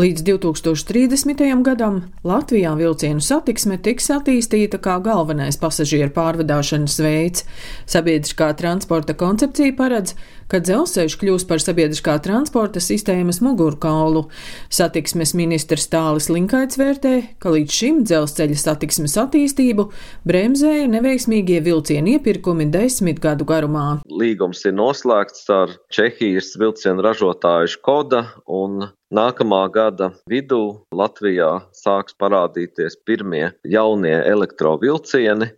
Līdz 2030. gadam Latvijā vilcienu satiksme tiks attīstīta kā galvenais pasažieru pārvadāšanas veids. Sabiedriskā transporta koncepcija paredz, ka dzelzceļš kļūs par sabiedriskā transporta sistēmas mugurkaulu. Satiksmes ministrs Tālis Linkaits vērtē, ka līdz šim dzelzceļa satiksmes attīstību bremzēja neveiksmīgie vilcienu iepirkumi desmit gadu garumā. Līgums ir noslēgts ar Čehijas vilcienu ražotāju Škoda un Nākamā gada vidū Latvijā sāks parādīties pirmie jaunie elektrovilcieni,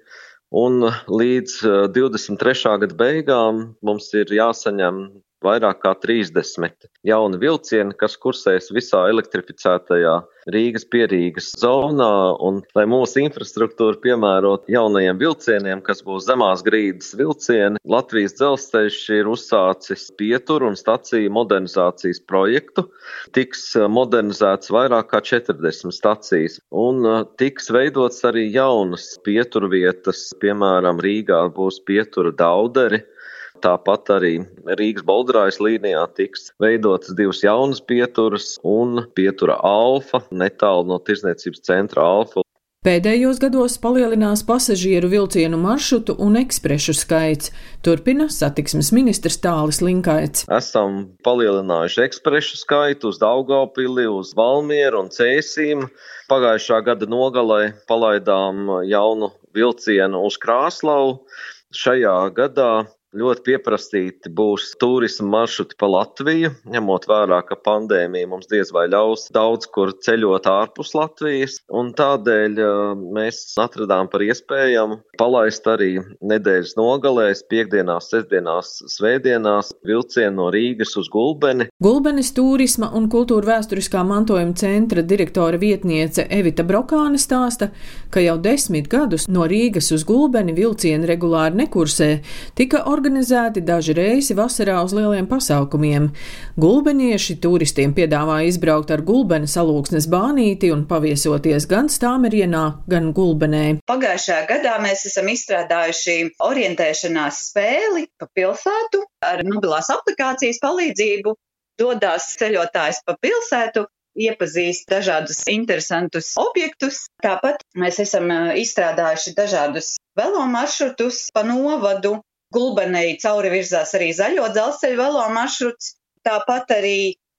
un līdz 23. Eh, gada beigām mums ir jāsaņem vairāk kā 30 jauni vilcieni, kas kursēs visā elektrificētajā Rīgas pierīgas zonā, un lai mūsu infrastruktūra piemērot jaunajiem vilcieniem, kas būs zemās grīdas vilcieni, Latvijas dzelzceļš ir uzsācis pieturu un staciju modernizācijas projektu. Tiks modernizēts vairāk kā 40 stacijas, un uh, tiks veidots arī jaunas pieturvietas, piemēram, Rīgā būs pietura dauderi, Tāpat arī Rīgas Bolderājas līnijā tiks veidotas divas jaunas pieturas un pietura Alfa netālu no tirzniecības centra Alfa. Pēdējos gados palielinās pasažieru vilcienu maršrutu un eksprešu skaits, turpina satiksmes ministrs Tālis Linkaits. Esam palielinājuši eksprešu skaitu uz Daugavpili, uz Valmieru un Cēsīm. Pagājušā gada nogalē palaidām jaunu vilcienu uz Krāslavu. Šajā gadā Ļoti pieprasīti būs turisma maršruti pa Latviju, ņemot vērā, ka pandēmija mums diez vai ļaus daudz kur ceļot ārpus Latvijas, tādēļ mēs atradām par iespējamu palaist arī nedēļas nogalēs, piekdienās, sestdienās, svētdienās vilcienu no Rīgas uz Gulbeni. Gulbenes turisma un kultūra vēsturiskā mantojuma centra direktora vietniece Evita Brokāne stāsta, ka jau desmit gadus no Rīgas uz Gulbeni vilcieni regulāri nekursē, tika organizēta organizēti daži reisi vasarā uz lieliem pasākumiem. Gulbenieši turistiem piedāvāja izbraukt ar gulbeni salūksnes bānīti un paviesoties gan stāmerienā, gan gulbenē. Pagājušajā gadā mēs esam izstrādājuši orientēšanās spēli pa pilsētu ar mobilās aplikācijas palīdzību. Dodās ceļotājs pa pilsētu, iepazīst dažādus interesantus objektus. Tāpat mēs esam izstrādājuši dažādus velo maršrutus pa novadu, Gulbenei cauri virzās arī zaļo dzelzceļu velo maršruts. Tāpat arī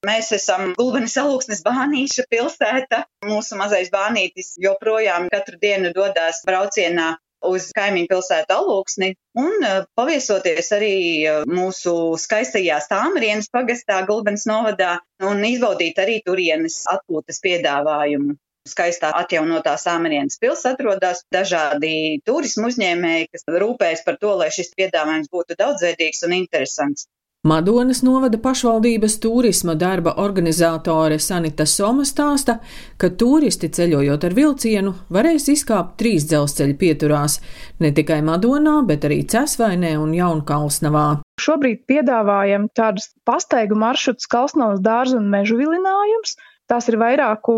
mēs esam Gulbenes alūksnes bānīša pilsēta. Mūsu mazais bānītis joprojām katru dienu dodās braucienā uz kaimiņu pilsētu alūksni un eh, paviesoties arī eh, mūsu skaistajā stāmarienas pagastā Gulbenes novadā un izbaudīt arī turienes atpūtas piedāvājumu skaistā atjaunotā Sāmarienas pils atrodas dažādi turismu uzņēmēji, kas rūpējas par to, lai šis piedāvājums būtu daudzveidīgs un interesants. Madonas novada pašvaldības turisma darba organizātore Sanita Soma stāsta, ka turisti ceļojot ar vilcienu varēs izkāpt trīs dzelzceļa pieturās - ne tikai Madonā, bet arī Cesvainē un Jaunkalsnavā. Šobrīd piedāvājam tādus pastaigu maršrutus Kalsnavas dārza un mežu vilinājums, Tās ir vairāku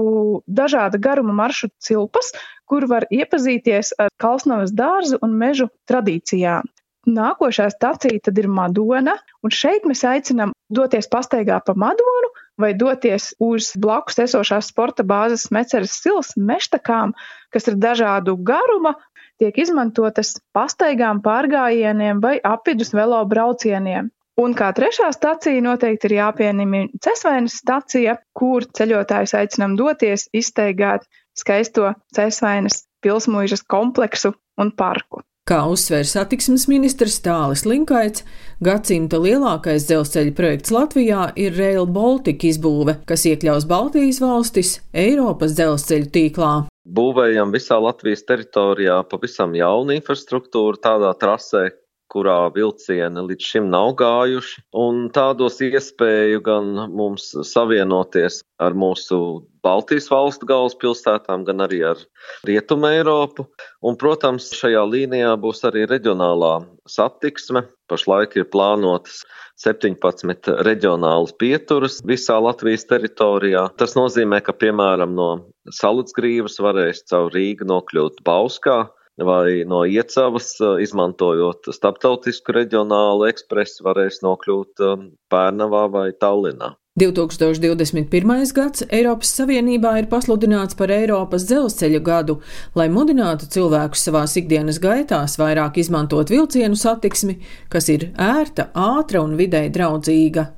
dažāda garuma maršrutu cilpas, kur var iepazīties ar Kalsnavas dārzu un mežu tradīcijām. Nākošā stacija tad ir Madona, un šeit mēs aicinām doties pastaigā pa Madonu vai doties uz blakus esošās sporta bāzes Meceres silas meštakām, kas ir dažādu garuma, tiek izmantotas pastaigām, pārgājieniem vai apvidus velo braucieniem. Un kā trešā stacija noteikti ir jāpiemina Cesvainas stacija, kur ceļotājus aicinām doties, izteigāt skaisto Cesvainas pilsmuižas kompleksu un parku. Kā uzsver satiksmes ministrs Tālis Linkaits, gadsimta lielākais dzelzceļa projekts Latvijā ir Rail Baltica izbūve, kas iekļaus Baltijas valstis Eiropas dzelzceļu tīklā. Būvējam visā Latvijas teritorijā pavisam jaunu infrastruktūru tādā trasē, kurā vilcieni līdz šim nav gājuši, un tādos iespēju gan mums savienoties ar mūsu Baltijas valstu galvaspilsētām, gan arī ar Rietumu Eiropu. Un, protams, šajā līnijā būs arī reģionālā satiksme. Pašlaik ir plānotas 17 reģionālas pieturas visā Latvijas teritorijā. Tas nozīmē, ka, piemēram, no Salacgrīvas varēs caur Rīgu nokļūt Bauskā, vai no Iecavas, izmantojot starptautisku reģionālu ekspresu, varēs nokļūt Pērnavā vai Tallinā. 2021. gads Eiropas Savienībā ir pasludināts par Eiropas dzelzceļa gadu, lai mudinātu cilvēkus savās ikdienas gaitās vairāk izmantot vilcienu satiksmi, kas ir ērta, ātra un videi draudzīga.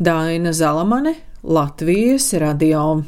Daina Zalamane, Latvijas radio.